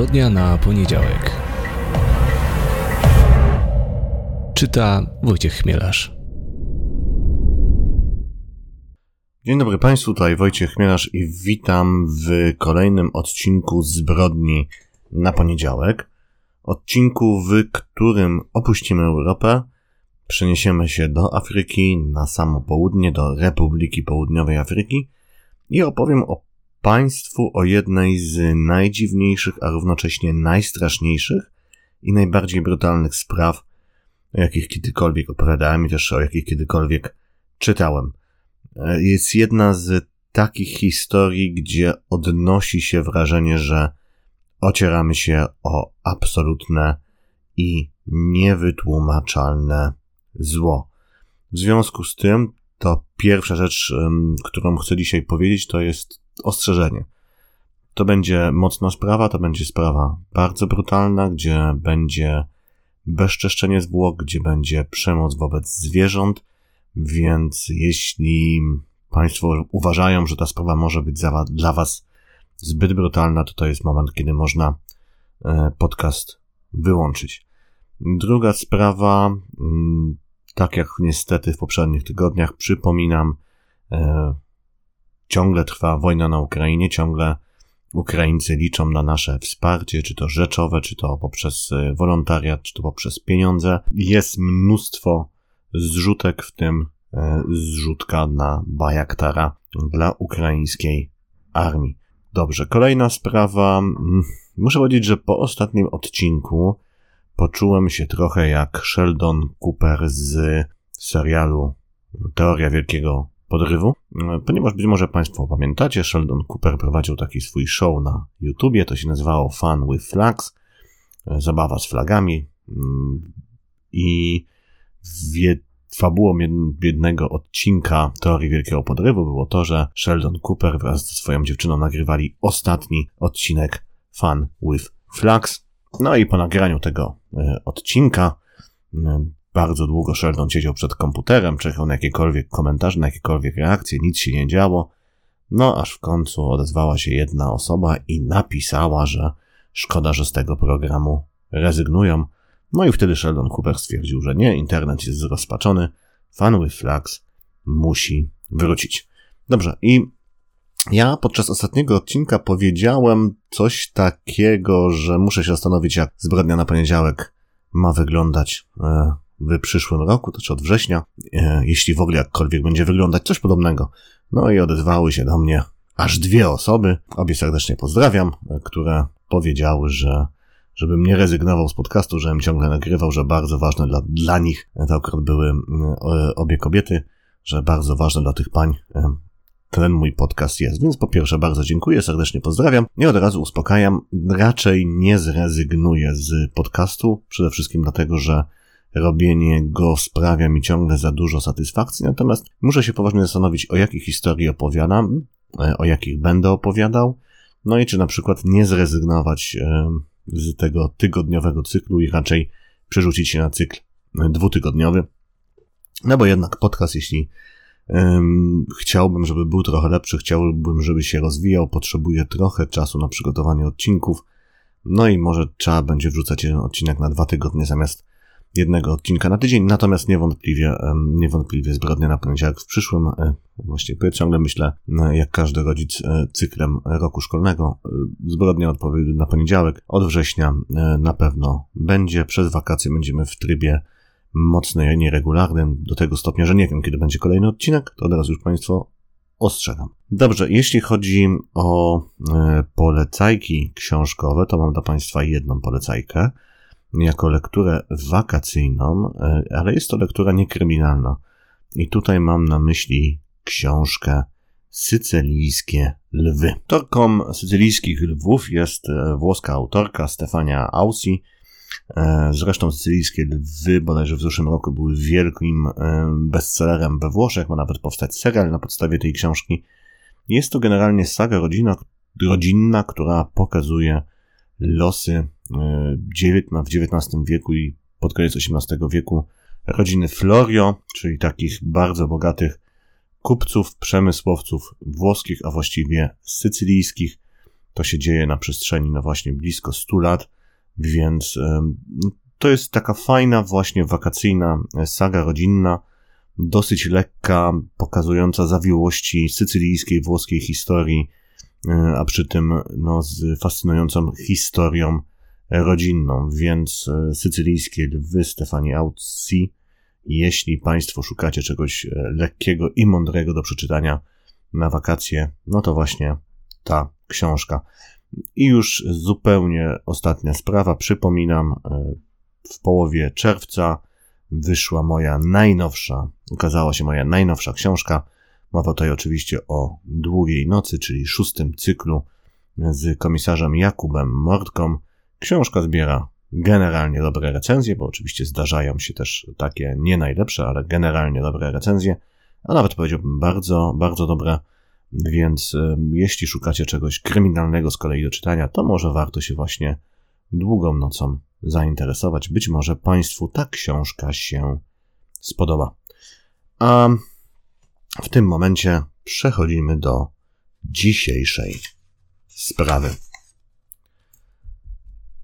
Zbrodnia na poniedziałek. Czyta Wojciech Chmielarz. Dzień dobry Państwu, tutaj Wojciech Chmielarz i witam w kolejnym odcinku Zbrodni na poniedziałek. Odcinku, w którym opuścimy Europę, przeniesiemy się do Afryki, na samo południe, do Republiki Południowej Afryki i opowiem o państwu o jednej z najdziwniejszych, a równocześnie najstraszniejszych i najbardziej brutalnych spraw, o jakich kiedykolwiek opowiadałem i też o jakich kiedykolwiek czytałem. Jest jedna z takich historii, gdzie odnosi się wrażenie, że ocieramy się o absolutne i niewytłumaczalne zło. W związku z tym, to pierwsza rzecz, którą chcę dzisiaj powiedzieć, to jest ostrzeżenie. To będzie mocna sprawa, to będzie sprawa bardzo brutalna, gdzie będzie bezczeszczenie zwłok, gdzie będzie przemoc wobec zwierząt, więc jeśli Państwo uważają, że ta sprawa może być dla Was zbyt brutalna, to to jest moment, kiedy można e, podcast wyłączyć. Druga sprawa, mm, tak jak niestety w poprzednich tygodniach, przypominam, e, ciągle trwa wojna na Ukrainie, ciągle Ukraińcy liczą na nasze wsparcie, czy to rzeczowe, czy to poprzez e, wolontariat, czy to poprzez pieniądze. Jest mnóstwo zrzutek, w tym e, zrzutka na Bajaktara dla ukraińskiej armii. Dobrze, kolejna sprawa. Mm, muszę powiedzieć, że po ostatnim odcinku poczułem się trochę jak Sheldon Cooper z serialu Teoria Wielkiego Podrywu, ponieważ być może Państwo pamiętacie, Sheldon Cooper prowadził taki swój show na YouTubie, to się nazywało Fun with Flags, zabawa z flagami mm, i fabułą jednego odcinka Teorii Wielkiego Podrywu było to, że Sheldon Cooper wraz ze swoją dziewczyną nagrywali ostatni odcinek Fun with Flags. No i po nagraniu tego e, odcinka bardzo długo Sheldon siedział przed komputerem, czekał na jakiekolwiek komentarze, na jakiekolwiek reakcje, nic się nie działo. No aż w końcu odezwała się jedna osoba i napisała, że szkoda, że z tego programu rezygnują. No i wtedy Sheldon Cooper stwierdził, że nie, internet jest zrozpaczony, Fun with Flags musi wrócić. Dobrze, i ja podczas ostatniego odcinka powiedziałem coś takiego, że muszę się zastanowić, jak zbrodnia na poniedziałek ma wyglądać e, w przyszłym roku, to czy od września, e, jeśli w ogóle jakkolwiek będzie wyglądać, coś podobnego. No i odezwały się do mnie aż dwie osoby, obie serdecznie pozdrawiam, e, które powiedziały, że żebym nie rezygnował z podcastu, żebym ciągle nagrywał, że bardzo ważne dla, dla nich, to akurat były obie kobiety, że bardzo ważne dla tych pań ten mój podcast jest. Więc po pierwsze bardzo dziękuję, serdecznie pozdrawiam i od razu uspokajam, raczej nie zrezygnuję z podcastu, przede wszystkim dlatego, że robienie go sprawia mi ciągle za dużo satysfakcji, natomiast muszę się poważnie zastanowić, o jakich historii opowiadam, e, o jakich będę opowiadał, no i czy na przykład nie zrezygnować e, z tego tygodniowego cyklu i raczej przerzucić się na cykl dwutygodniowy. No bo jednak podcast, jeśli chciałbym, żeby był trochę lepszy, chciałbym, żeby się rozwijał, potrzebuję trochę czasu na przygotowanie odcinków, no i może trzeba będzie wrzucać jeden odcinek na dwa tygodnie zamiast jednego odcinka na tydzień, natomiast niewątpliwie, niewątpliwie zbrodnia na poniedziałek w przyszłym, e, właściwie ciągle myślę, e, jak każdy rodzic, e, cyklem roku szkolnego. Zbrodnia odpowiedzi na poniedziałek. Od września na pewno będzie. Przez wakacje będziemy w trybie mocny, nieregularnym, do tego stopnia, że nie wiem, kiedy będzie kolejny odcinek, to od razu już Państwo ostrzegam. Dobrze, jeśli chodzi o polecajki książkowe, to mam dla Państwa jedną polecajkę jako lekturę wakacyjną, e, ale jest to lektura niekryminalna. I tutaj mam na myśli książkę Sycylijskie lwy. Autorką sycylijskich lwów jest e, włoska autorka Stefania Ausi. E, zresztą sycylijskie lwy bodajże w zeszłym roku były wielkim bestsellerem we Włoszech. Ma nawet powstać serial na podstawie tej książki. Jest to generalnie saga rodzina, rodzinna, która pokazuje losy w XIX wieku i pod koniec XVIII wieku rodziny Florio, czyli takich bardzo bogatych kupców, przemysłowców włoskich, a właściwie sycylijskich. To się dzieje na przestrzeni, no właśnie, blisko 100 lat, więc to jest taka fajna, właśnie wakacyjna saga rodzinna, dosyć lekka, pokazująca zawiłości sycylijskiej, włoskiej historii, e, a przy tym no, z fascynującą historią rodzinną, więc e, sycylijskie lwy Stefani Auzzi. Jeśli Państwo szukacie czegoś e, lekkiego i mądrego do przeczytania na wakacje, no to właśnie ta książka. I już zupełnie ostatnia sprawa. Przypominam, w połowie czerwca wyszła moja najnowsza, ukazała się moja najnowsza książka. Mowa tutaj oczywiście o Długiej Nocy, czyli szóstym cyklu z komisarzem Jakubem Mordką. Książka zbiera generalnie dobre recenzje, bo oczywiście zdarzają się też takie nie najlepsze, ale generalnie dobre recenzje, a nawet powiedziałbym bardzo, bardzo dobre. Więc jeśli szukacie czegoś kryminalnego z kolei do czytania, to może warto się właśnie długą nocą zainteresować. Być może Państwu ta książka się spodoba. A w tym momencie przechodzimy do dzisiejszej sprawy.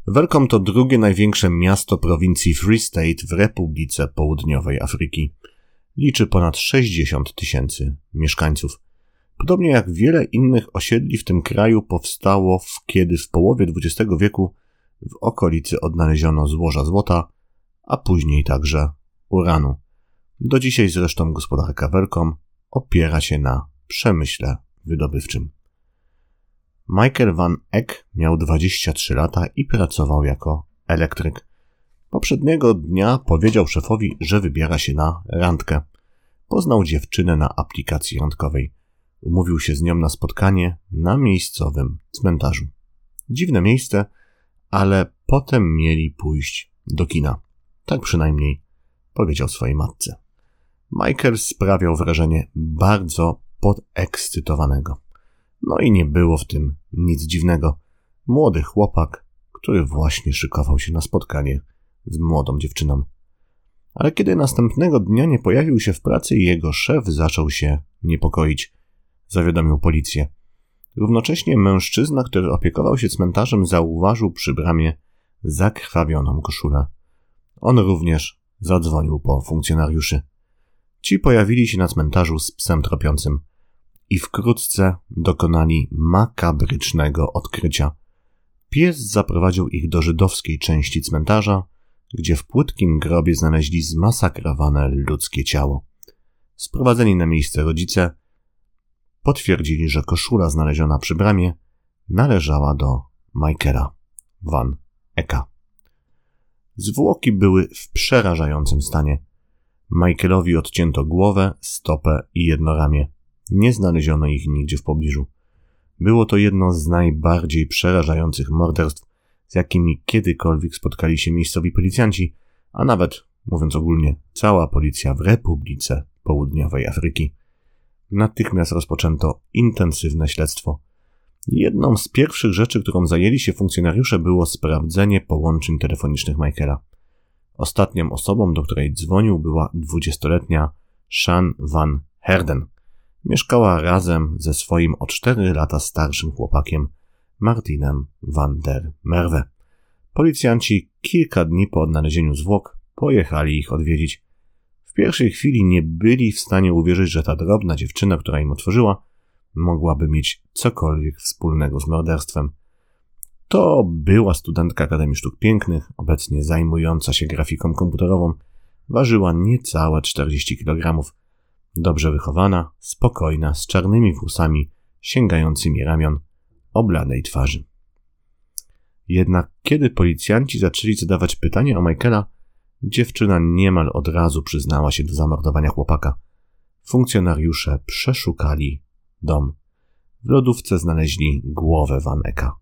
Welcome to drugie największe miasto prowincji Free State w Republice Południowej Afryki. Liczy ponad 60 tysięcy mieszkańców. Podobnie jak wiele innych osiedli w tym kraju powstało, kiedy w połowie XX wieku w okolicy odnaleziono złoża złota, a później także uranu. Do dzisiaj zresztą gospodarka Welkom opiera się na przemyśle wydobywczym. Michael Van Eck miał 23 lata i pracował jako elektryk. Poprzedniego dnia powiedział szefowi, że wybiera się na randkę. Poznał dziewczynę na aplikacji randkowej. Umówił się z nią na spotkanie na miejscowym cmentarzu. Dziwne miejsce, ale potem mieli pójść do kina. Tak przynajmniej powiedział swojej matce. Michael sprawiał wrażenie bardzo podekscytowanego. No i nie było w tym nic dziwnego. Młody chłopak, który właśnie szykował się na spotkanie z młodą dziewczyną. Ale kiedy następnego dnia nie pojawił się w pracy, jego szef zaczął się niepokoić. Zawiadomił policję. Równocześnie mężczyzna, który opiekował się cmentarzem, zauważył przy bramie zakrwawioną koszulę. On również zadzwonił po funkcjonariuszy. Ci pojawili się na cmentarzu z psem tropiącym i wkrótce dokonali makabrycznego odkrycia. Pies zaprowadził ich do żydowskiej części cmentarza, gdzie w płytkim grobie znaleźli zmasakrowane ludzkie ciało. Sprowadzeni na miejsce rodzice potwierdzili, że koszula znaleziona przy bramie należała do Michaela Van Eka. Zwłoki były w przerażającym stanie. Michaelowi odcięto głowę, stopę i jedno ramię. Nie znaleziono ich nigdzie w pobliżu. Było to jedno z najbardziej przerażających morderstw, z jakimi kiedykolwiek spotkali się miejscowi policjanci, a nawet, mówiąc ogólnie, cała policja w Republice Południowej Afryki. Natychmiast rozpoczęto intensywne śledztwo. Jedną z pierwszych rzeczy, którą zajęli się funkcjonariusze, było sprawdzenie połączeń telefonicznych Michaela. Ostatnią osobą, do której dzwonił, była dwudziestoletnia Shan Van Herden. Mieszkała razem ze swoim o cztery lata starszym chłopakiem Martinem van der Merwe. Policjanci kilka dni po odnalezieniu zwłok pojechali ich odwiedzić pierwszej chwili nie byli w stanie uwierzyć, że ta drobna dziewczyna, która im otworzyła, mogłaby mieć cokolwiek wspólnego z morderstwem. To była studentka Akademii Sztuk Pięknych, obecnie zajmująca się grafiką komputerową. Ważyła niecałe 40 kg. Dobrze wychowana, spokojna, z czarnymi włosami sięgającymi ramion, oblanej twarzy. Jednak kiedy policjanci zaczęli zadawać pytania o Michaela, Dziewczyna niemal od razu przyznała się do zamordowania chłopaka. Funkcjonariusze przeszukali dom. W lodówce znaleźli głowę Van Eka.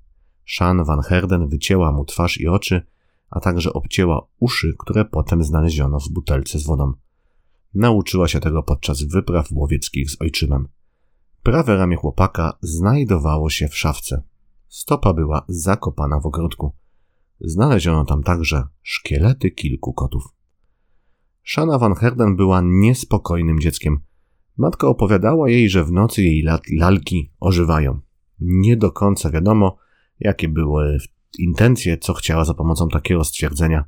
Shan Van Herden wycięła mu twarz i oczy, a także obcięła uszy, które potem znaleziono w butelce z wodą. Nauczyła się tego podczas wypraw łowieckich z ojczymem. Prawe ramię chłopaka znajdowało się w szafce. Stopa była zakopana w ogródku. Znaleziono tam także szkielety kilku kotów. Shana Van Herden była niespokojnym dzieckiem. Matka opowiadała jej, że w nocy jej lalki ożywają. Nie do końca wiadomo, jakie były intencje, co chciała za pomocą takiego stwierdzenia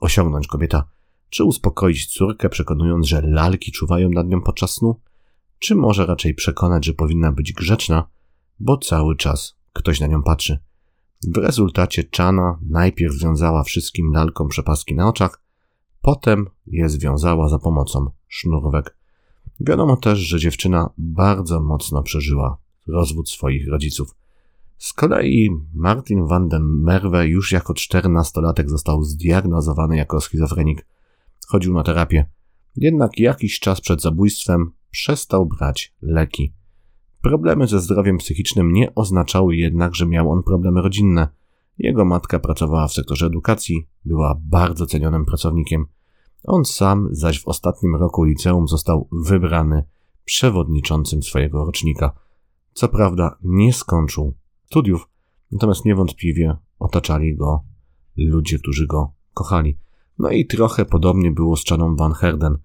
osiągnąć kobieta. Czy uspokoić córkę, przekonując, że lalki czuwają nad nią podczas snu? Czy może raczej przekonać, że powinna być grzeczna, bo cały czas ktoś na nią patrzy? W rezultacie Czana najpierw związała wszystkim lalkom przepaski na oczach, potem je związała za pomocą sznurówek. Wiadomo też, że dziewczyna bardzo mocno przeżyła rozwód swoich rodziców. Z kolei Martin van den Merwe już jako czternastolatek został zdiagnozowany jako schizofrenik. Chodził na terapię. Jednak jakiś czas przed zabójstwem przestał brać leki. Problemy ze zdrowiem psychicznym nie oznaczały jednak, że miał on problemy rodzinne. Jego matka pracowała w sektorze edukacji, była bardzo cenionym pracownikiem. On sam zaś w ostatnim roku liceum został wybrany przewodniczącym swojego rocznika. Co prawda nie skończył studiów, natomiast niewątpliwie otaczali go ludzie, którzy go kochali. No i trochę podobnie było z Czaną Van Herden,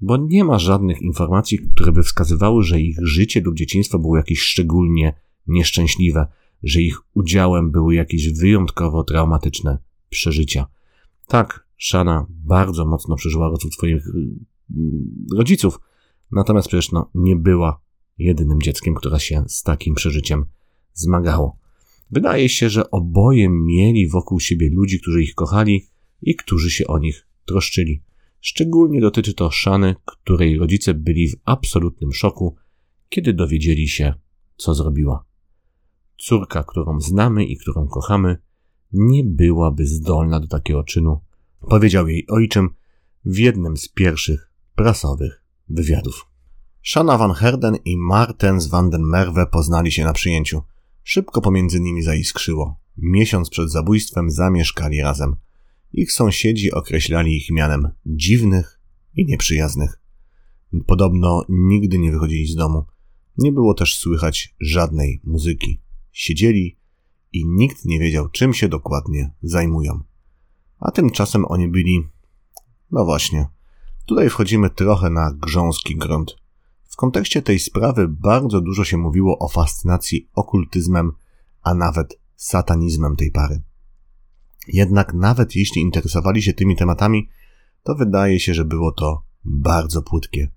bo nie ma żadnych informacji, które by wskazywały, że ich życie lub dzieciństwo było jakieś szczególnie nieszczęśliwe, że ich udziałem były jakieś wyjątkowo traumatyczne przeżycia. Tak, Shana bardzo mocno przeżyła rozwód swoich y, rodziców, natomiast przecież no, nie była jedynym dzieckiem, które się z takim przeżyciem zmagało. Wydaje się, że oboje mieli wokół siebie ludzi, którzy ich kochali i którzy się o nich troszczyli. Szczególnie dotyczy to Szany, której rodzice byli w absolutnym szoku, kiedy dowiedzieli się, co zrobiła. Córka, którą znamy i którą kochamy, nie byłaby zdolna do takiego czynu, powiedział jej ojczym w jednym z pierwszych prasowych wywiadów. Szana van Herden i Martens van den Merwe poznali się na przyjęciu. Szybko pomiędzy nimi zaiskrzyło. Miesiąc przed zabójstwem zamieszkali razem. Ich sąsiedzi określali ich mianem dziwnych i nieprzyjaznych. Podobno nigdy nie wychodzili z domu. Nie było też słychać żadnej muzyki. Siedzieli i nikt nie wiedział, czym się dokładnie zajmują. A tymczasem oni byli. No właśnie. Tutaj wchodzimy trochę na grząski grunt. W kontekście tej sprawy bardzo dużo się mówiło o fascynacji okultyzmem, a nawet satanizmem tej pary. Jednak nawet jeśli interesowali się tymi tematami, to wydaje się, że było to bardzo płytkie.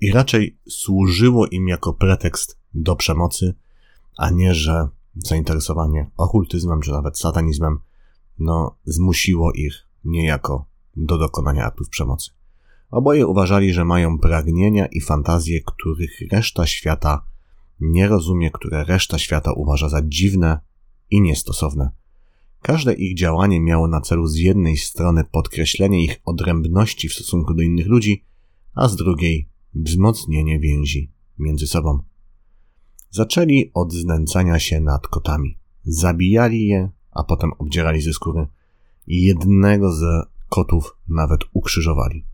I raczej służyło im jako pretekst do przemocy, a nie, że zainteresowanie okultyzmem czy nawet satanizmem no, zmusiło ich niejako do dokonania aktów przemocy. Oboje uważali, że mają pragnienia i fantazje, których reszta świata nie rozumie, które reszta świata uważa za dziwne i niestosowne. Każde ich działanie miało na celu z jednej strony podkreślenie ich odrębności w stosunku do innych ludzi, a z drugiej wzmocnienie więzi między sobą. Zaczęli od znęcania się nad kotami. Zabijali je, a potem obdzierali ze skóry. Jednego z kotów nawet ukrzyżowali.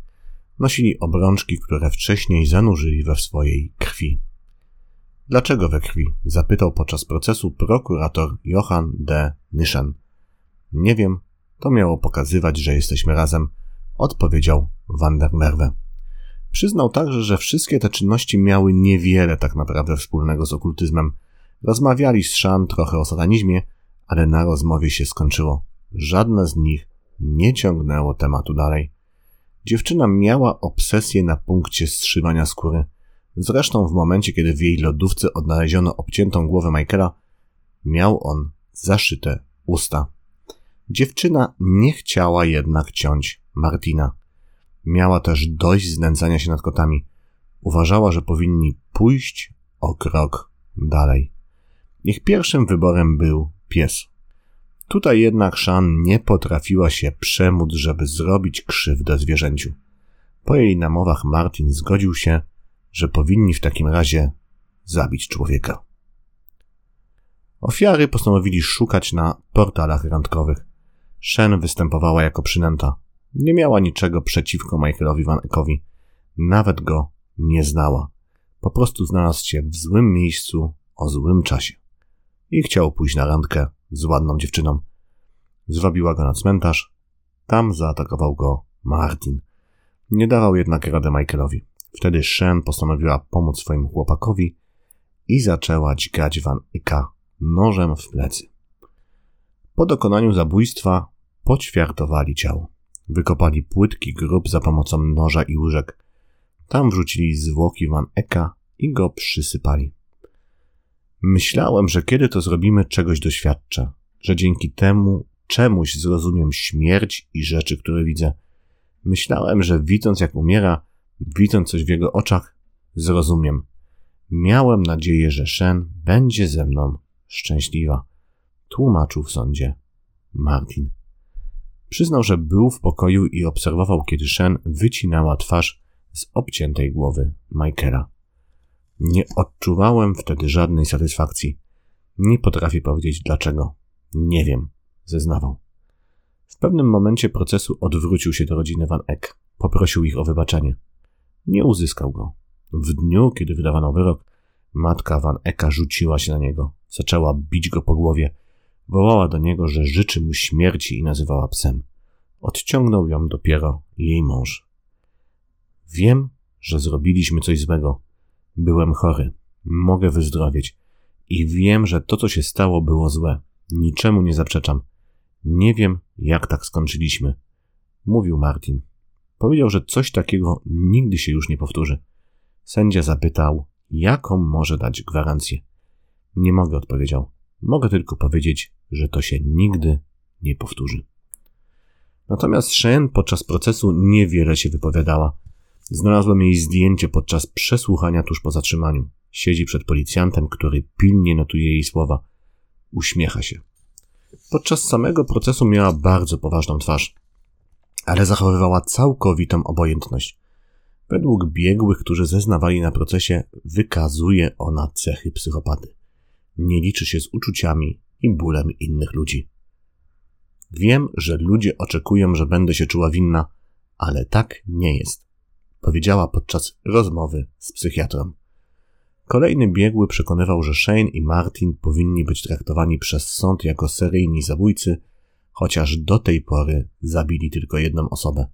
Nosili obrączki, które wcześniej zanurzyli we swojej krwi. Dlaczego we krwi? zapytał podczas procesu prokurator Johann de Nyschen. Nie wiem, to miało pokazywać, że jesteśmy razem, odpowiedział Van der Merwe. Przyznał także, że wszystkie te czynności miały niewiele tak naprawdę wspólnego z okultyzmem. Rozmawiali z Shan trochę o satanizmie, ale na rozmowie się skończyło. Żadne z nich nie ciągnęło tematu dalej. Dziewczyna miała obsesję na punkcie zszywania skóry. Zresztą w momencie, kiedy w jej lodówce odnaleziono obciętą głowę Michaela, miał on zaszyte usta. Dziewczyna nie chciała jednak ciąć Martina. Miała też dość znęcania się nad kotami. Uważała, że powinni pójść o krok dalej. Ich pierwszym wyborem był pies. Tutaj jednak Shan nie potrafiła się przemóc, żeby zrobić krzywdę zwierzęciu. Po jej namowach Martin zgodził się, że powinni w takim razie zabić człowieka. Ofiary postanowili szukać na portalach randkowych. Shen występowała jako przynęta. Nie miała niczego przeciwko Michaelowi Van Eckowi. Nawet go nie znała. Po prostu znalazł się w złym miejscu o złym czasie. I chciał pójść na randkę z ładną dziewczyną. Zwabiła go na cmentarz. Tam zaatakował go Martin. Nie dawał jednak rady Michaelowi. Wtedy Shen postanowiła pomóc swojemu chłopakowi i zaczęła dźgać Van Eka nożem w plecy. Po dokonaniu zabójstwa poćwiartowali ciało. Wykopali płytki grób za pomocą noża i łyżek. Tam wrzucili zwłoki Van Eka i go przysypali. Myślałem, że kiedy to zrobimy, czegoś doświadczę, że dzięki temu czemuś zrozumiem śmierć i rzeczy, które widzę. Myślałem, że widząc jak umiera, widząc coś w jego oczach, zrozumiem. Miałem nadzieję, że Shen będzie ze mną szczęśliwa. Tłumaczył w sądzie Martin. Przyznał, że był w pokoju i obserwował, kiedy Shen wycinała twarz z obciętej głowy Michaela. Nie odczuwałem wtedy żadnej satysfakcji. Nie potrafię powiedzieć dlaczego. Nie wiem, zeznawał. W pewnym momencie procesu odwrócił się do rodziny Van Eck. Poprosił ich o wybaczenie. Nie uzyskał go. W dniu, kiedy wydawano wyrok, matka Van Ecka rzuciła się na niego. Zaczęła bić go po głowie. Wołała do niego, że życzy mu śmierci i nazywała psem. Odciągnął ją dopiero jej mąż. Wiem, że zrobiliśmy coś złego. Byłem chory. Mogę wyzdrowieć. I wiem, że to, co się stało, było złe. Niczemu nie zaprzeczam. Nie wiem, jak tak skończyliśmy. Mówił Martin. Powiedział, że coś takiego nigdy się już nie powtórzy. Sędzia zapytał, jaką może dać gwarancję. Nie mogę, odpowiedział. Mogę tylko powiedzieć, że to się nigdy nie powtórzy. Natomiast Shen podczas procesu niewiele się wypowiadała. Znalazłem jej zdjęcie podczas przesłuchania tuż po zatrzymaniu. Siedzi przed policjantem, który pilnie notuje jej słowa. Uśmiecha się. Podczas samego procesu miała bardzo poważną twarz, ale zachowywała całkowitą obojętność. Według biegłych, którzy zeznawali na procesie, wykazuje ona cechy psychopaty. Nie liczy się z uczuciami i bólem innych ludzi. Wiem, że ludzie oczekują, że będę się czuła winna, ale tak nie jest, powiedziała podczas rozmowy z psychiatrą. Kolejny biegły przekonywał, że Shane i Martin powinni być traktowani przez sąd jako seryjni zabójcy, chociaż do tej pory zabili tylko jedną osobę.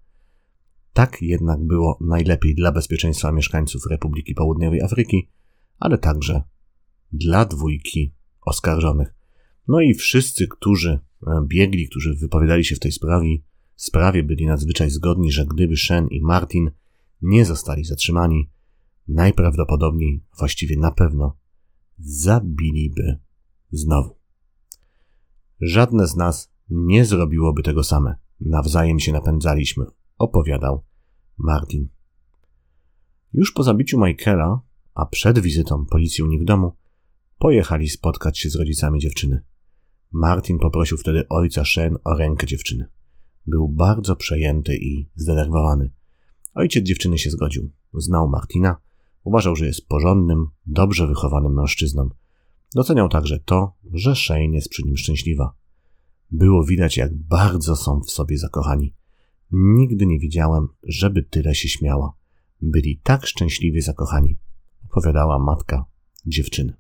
Tak jednak było najlepiej dla bezpieczeństwa mieszkańców Republiki Południowej Afryki, ale także dla dwójki oskarżonych. No i wszyscy, którzy e, biegli, którzy wypowiadali się w tej sprawie, sprawie byli nadzwyczaj zgodni, że gdyby Shen i Martin nie zostali zatrzymani, najprawdopodobniej, właściwie na pewno, zabiliby znowu. Żadne z nas nie zrobiłoby tego same. Nawzajem się napędzaliśmy, opowiadał Martin. Już po zabiciu Michaela, a przed wizytą policji u nich w domu, pojechali spotkać się z rodzicami dziewczyny. Martin poprosił wtedy ojca Shen o rękę dziewczyny. Był bardzo przejęty i zdenerwowany. Ojciec dziewczyny się zgodził. Znał Martina, uważał, że jest porządnym, dobrze wychowanym mężczyzną. Doceniał także to, że Shane jest przy nim szczęśliwa. Było widać, jak bardzo są w sobie zakochani. Nigdy nie widziałem, żeby tyle się śmiała. Byli tak szczęśliwie zakochani, opowiadała matka dziewczyny.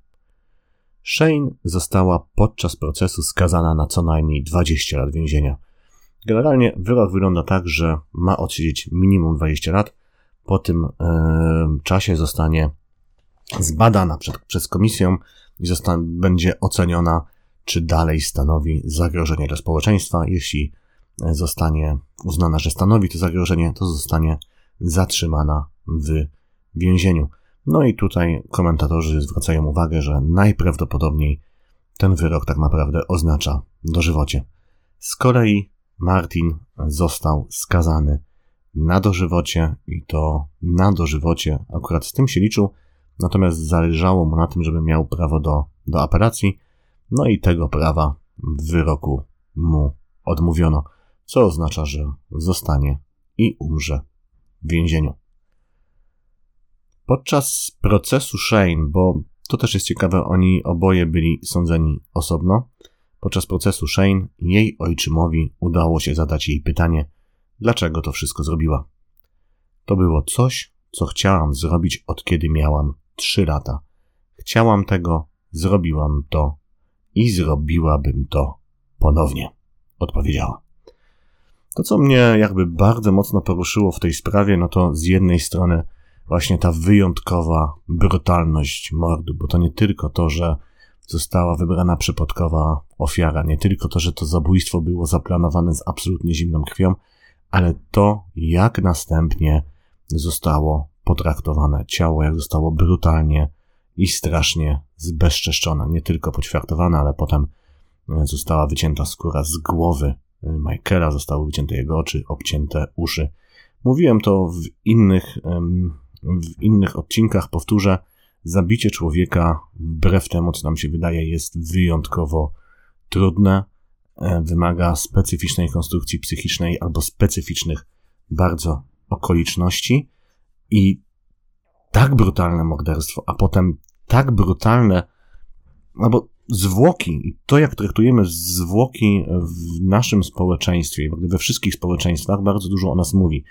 Shane została podczas procesu skazana na co najmniej 20 lat więzienia. Generalnie wyrok wygląda tak, że ma odsiedzieć minimum 20 lat. Po tym e, czasie zostanie zbadana przed, przez komisję i będzie oceniona, czy dalej stanowi zagrożenie dla społeczeństwa. Jeśli e, zostanie uznana, że stanowi to zagrożenie, to zostanie zatrzymana w więzieniu. No i tutaj komentatorzy zwracają uwagę, że najprawdopodobniej ten wyrok tak naprawdę oznacza dożywocie. Z kolei Martin został skazany na dożywocie i to na dożywocie akurat z tym się liczył, natomiast zależało mu na tym, żeby miał prawo do, do apelacji, no i tego prawa w wyroku mu odmówiono, co oznacza, że zostanie i umrze w więzieniu. Podczas procesu Shane, bo to też jest ciekawe, oni oboje byli sądzeni osobno. Podczas procesu Shane jej ojczymowi udało się zadać jej pytanie, dlaczego to wszystko zrobiła. To było coś, co chciałam zrobić od kiedy miałam trzy lata. Chciałam tego, zrobiłam to i zrobiłabym to ponownie, odpowiedziała. To, co mnie jakby bardzo mocno poruszyło w tej sprawie, no to z jednej strony właśnie ta wyjątkowa brutalność mordu, bo to nie tylko to, że została wybrana przypadkowa ofiara, nie tylko to, że to zabójstwo było zaplanowane z absolutnie zimną krwią, ale to, jak następnie zostało potraktowane ciało, jak zostało brutalnie i strasznie zbezczeszczone. Nie tylko poćwiartowane, ale potem e, została wycięta skóra z głowy e, Michaela, zostały wycięte jego oczy, obcięte uszy. Mówiłem to w innych, w innych odcinkach, powtórzę, zabicie człowieka, wbrew temu, co nam się wydaje, jest wyjątkowo trudne, e, wymaga specyficznej konstrukcji psychicznej albo specyficznych bardzo okoliczności i tak brutalne morderstwo, a potem tak brutalne, albo zwłoki, i to jak traktujemy zwłoki w naszym społeczeństwie, we wszystkich społeczeństwach, bardzo dużo o nas mówi.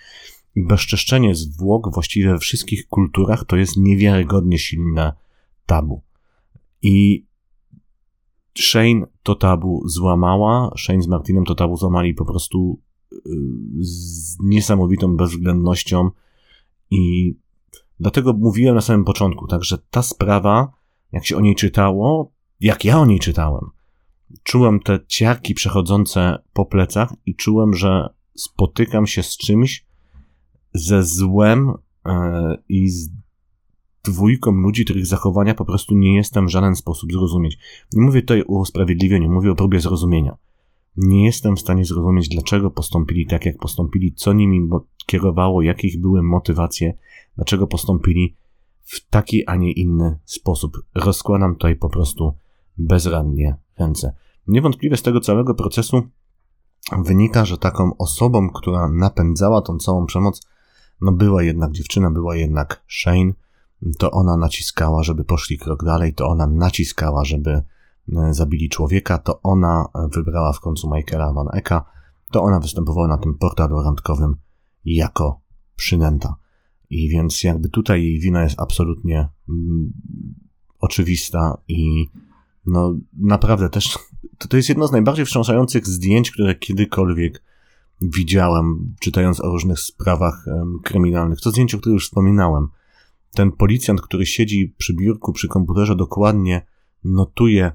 Bezczeszczenie zwłok właściwie we wszystkich kulturach to jest niewiarygodnie silne tabu. I Shane to tabu złamała, Shane z Martinem to tabu złamali po prostu y, z niesamowitą bezwzględnością i dlatego mówiłem na samym początku, także ta sprawa, jak się o niej czytało, jak ja o niej czytałem, czułem te ciarki przechodzące po plecach i czułem, że spotykam się z czymś, ze złem e, i z dwójką ludzi, których zachowania po prostu nie jestem w żaden sposób zrozumieć. Nie mówię tutaj o usprawiedliwieniu, mówię o próbie zrozumienia. Nie jestem w stanie zrozumieć, dlaczego postąpili tak, jak postąpili, co nimi kierowało, jakie ich były motywacje, dlaczego postąpili w taki, a nie inny sposób. Rozkładam tutaj po prostu bezradnie ręce. Niewątpliwie z tego całego procesu wynika, że taką osobą, która napędzała tą całą przemoc, no była jednak dziewczyna, była jednak Shane, to ona naciskała, żeby poszli krok dalej, to ona naciskała, żeby e, zabili człowieka, to ona wybrała w końcu Michaela Van Ecka, to ona występowała na tym portalu randkowym jako przynęta. I więc jakby tutaj jej wina jest absolutnie mm, oczywista i no naprawdę też to, to jest jedno z najbardziej wstrząsających zdjęć, które kiedykolwiek widziałem, czytając o różnych sprawach kryminalnych. To zdjęcie, o którym już wspominałem. Ten policjant, który siedzi przy biurku, przy komputerze, dokładnie notuje,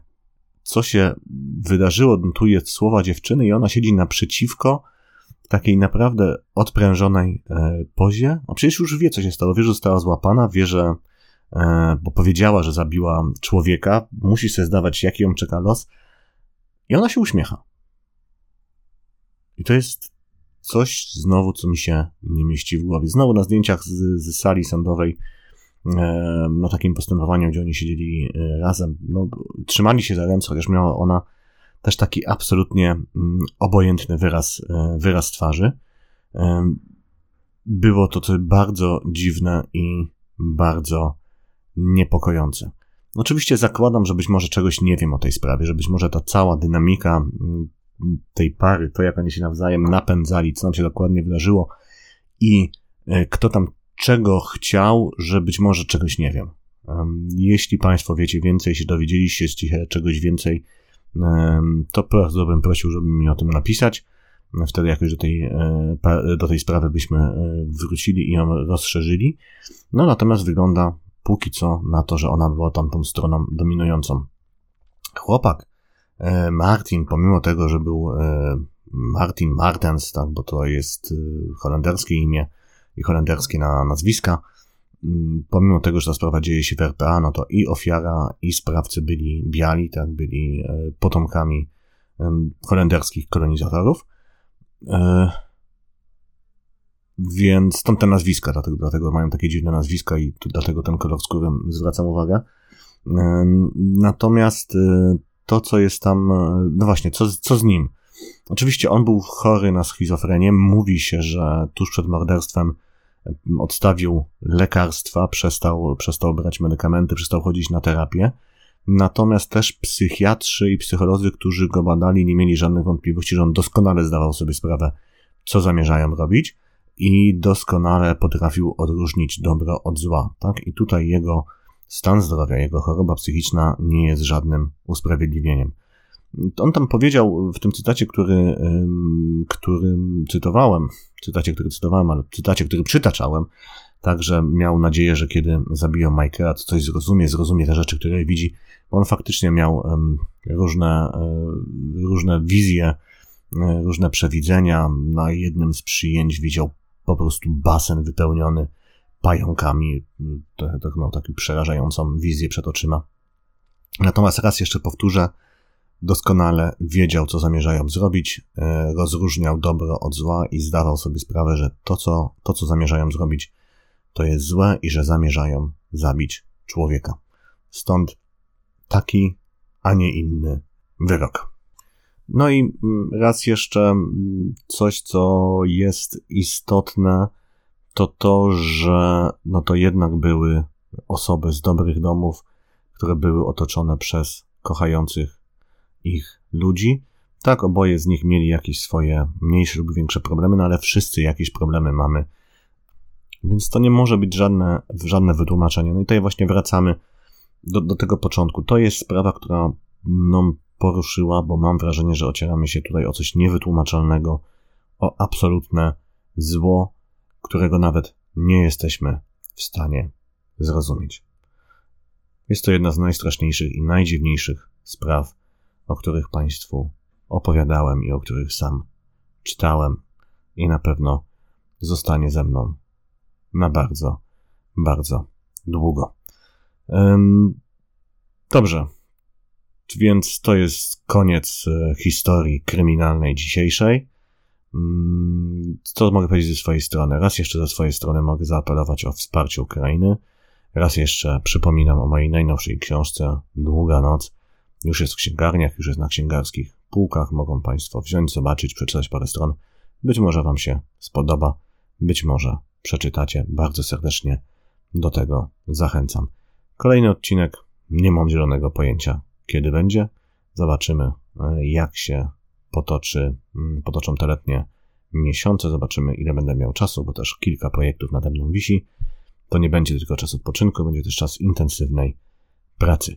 co się wydarzyło, notuje słowa dziewczyny i ona siedzi naprzeciwko takiej naprawdę odprężonej e, pozie. A przecież już wie, co się stało. Wie, że została złapana, wie, że e, bo powiedziała, że zabiła człowieka, musi sobie zdawać, jaki ją czeka los. I ona się uśmiecha. I to jest coś znowu, co mi się nie mieści w głowie. Znowu na zdjęciach z, z sali sądowej, e, na takim postępowaniu, gdzie oni siedzieli e, razem, no, trzymali się za ręce, chociaż miała ona też taki absolutnie mm, obojętny wyraz, e, wyraz twarzy. Było to bardzo dziwne i bardzo niepokojące. Oczywiście zakładam, że być może czegoś nie wiem o tej sprawie, że być może ta cała dynamika mm, tej pary, to jak oni się nawzajem napędzali, co nam się dokładnie wydarzyło i e, kto tam czego chciał, że być może czegoś nie wiem. Jeśli Państwo wiecie więcej, jeśli dowiedzieliście się czegoś więcej, to bardzo bym prosił, żeby mi o tym napisać. Wtedy jakoś do tej, e, do tej sprawy byśmy e, wrócili i ją rozszerzyli. No natomiast wygląda póki co na to, że ona była tamtą stroną dominującą. Chłopak Martin, pomimo tego, że był e, Martin Martens, tak, bo to jest e, holenderskie imię i holenderskie na nazwiska, mm, pomimo tego, że ta sprawa dzieje się w RPA, no to i ofiara, i sprawcy byli biali, tak, byli potomkami holenderskich kolonizatorów. Więc stąd te nazwiska, dlatego, dlatego mają takie dziwne nazwiska i dlatego ten kolor skóry zwracam uwagę. Natomiast to, co jest tam, e, no właśnie, co, co z nim? Oczywiście on był chory na schizofrenię. Mówi się, że tuż przed morderstwem odstawił lekarstwa, przestał, przestał brać medykamenty, przestał chodzić na terapię. Natomiast też psychiatrzy i psycholodzy, którzy go badali, nie mieli żadnych wątpliwości, że on doskonale zdawał sobie sprawę, co zamierzają robić i doskonale potrafił odróżnić dobro od zła. Tak? I tutaj jego stan zdrowia, jego choroba psychiczna nie jest żadnym usprawiedliwieniem. On tam powiedział w tym cytacie, który, który cytowałem, cytacie, który cytowałem, ale cytacie, który przytaczałem, Także miał nadzieję, że kiedy zabiją Michaela, to coś zrozumie, zrozumie te rzeczy, które widzi. On faktycznie miał różne, um, różne wizje, um, różne przewidzenia. Na jednym z przyjęć widział po prostu basen wypełniony pająkami. To, to miał taką przerażającą wizję przed oczyma. Natomiast raz jeszcze powtórzę, doskonale wiedział, co zamierzają zrobić, e, rozróżniał dobro od zła i zdawał sobie sprawę, że to, co, to, co zamierzają zrobić, to jest złe i że zamierzają zabić człowieka. Stąd taki, a nie inny wyrok. No i mm, raz jeszcze mm, coś, co jest istotne, to to, że no to jednak były osoby z dobrych domów, które były otoczone przez kochających ich ludzi. Tak, oboje z nich mieli jakieś swoje mniejsze lub większe problemy, no ale wszyscy jakieś problemy mamy. Więc to nie może być żadne, żadne wytłumaczenie. No i tutaj właśnie wracamy do, do tego początku. To jest sprawa, która mną poruszyła, bo mam wrażenie, że ocieramy się tutaj o coś niewytłumaczalnego, o absolutne zło, którego nawet nie jesteśmy w stanie zrozumieć. Jest to jedna z najstraszniejszych i najdziwniejszych spraw, o których Państwu opowiadałem i o których sam czytałem i na pewno zostanie ze mną na bardzo, bardzo długo. Dobrze, więc to jest koniec e, historii kryminalnej dzisiejszej. Mm, co mogę powiedzieć ze swojej strony? Raz jeszcze ze swojej strony mogę zaapelować o wsparcie Ukrainy. Raz jeszcze przypominam o mojej najnowszej książce Długa Noc. Już jest w księgarniach, już jest na księgarskich półkach. Mogą Państwo wziąć, zobaczyć, przeczytać parę stron. Być może Wam się spodoba, być może przeczytacie. Bardzo serdecznie do tego zachęcam. Kolejny odcinek, nie mam zielonego pojęcia, kiedy będzie. Zobaczymy, e, jak się potoczy, mm, potoczą te letnie miesiące. Zobaczymy, ile będę miał czasu, bo też kilka projektów nade mną wisi. To nie będzie tylko czas odpoczynku, będzie też czas intensywnej pracy.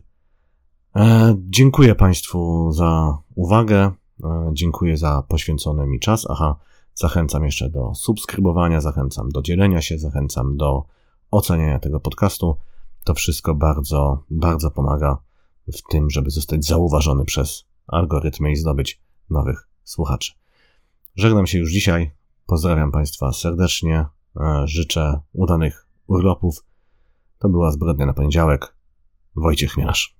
E, dziękuję Państwu za uwagę. E, dziękuję za poświęcony mi czas. Aha, zachęcam jeszcze do subskrybowania, zachęcam do dzielenia się, zachęcam do oceniania tego podcastu. To wszystko bardzo, bardzo pomaga w tym, żeby zostać zauważony przez algorytmy i zdobyć nowych słuchaczy. Żegnam się już dzisiaj. Pozdrawiam Państwa serdecznie. E, życzę udanych urlopów. To była zbrodnia na poniedziałek. Wojciech Mielasz.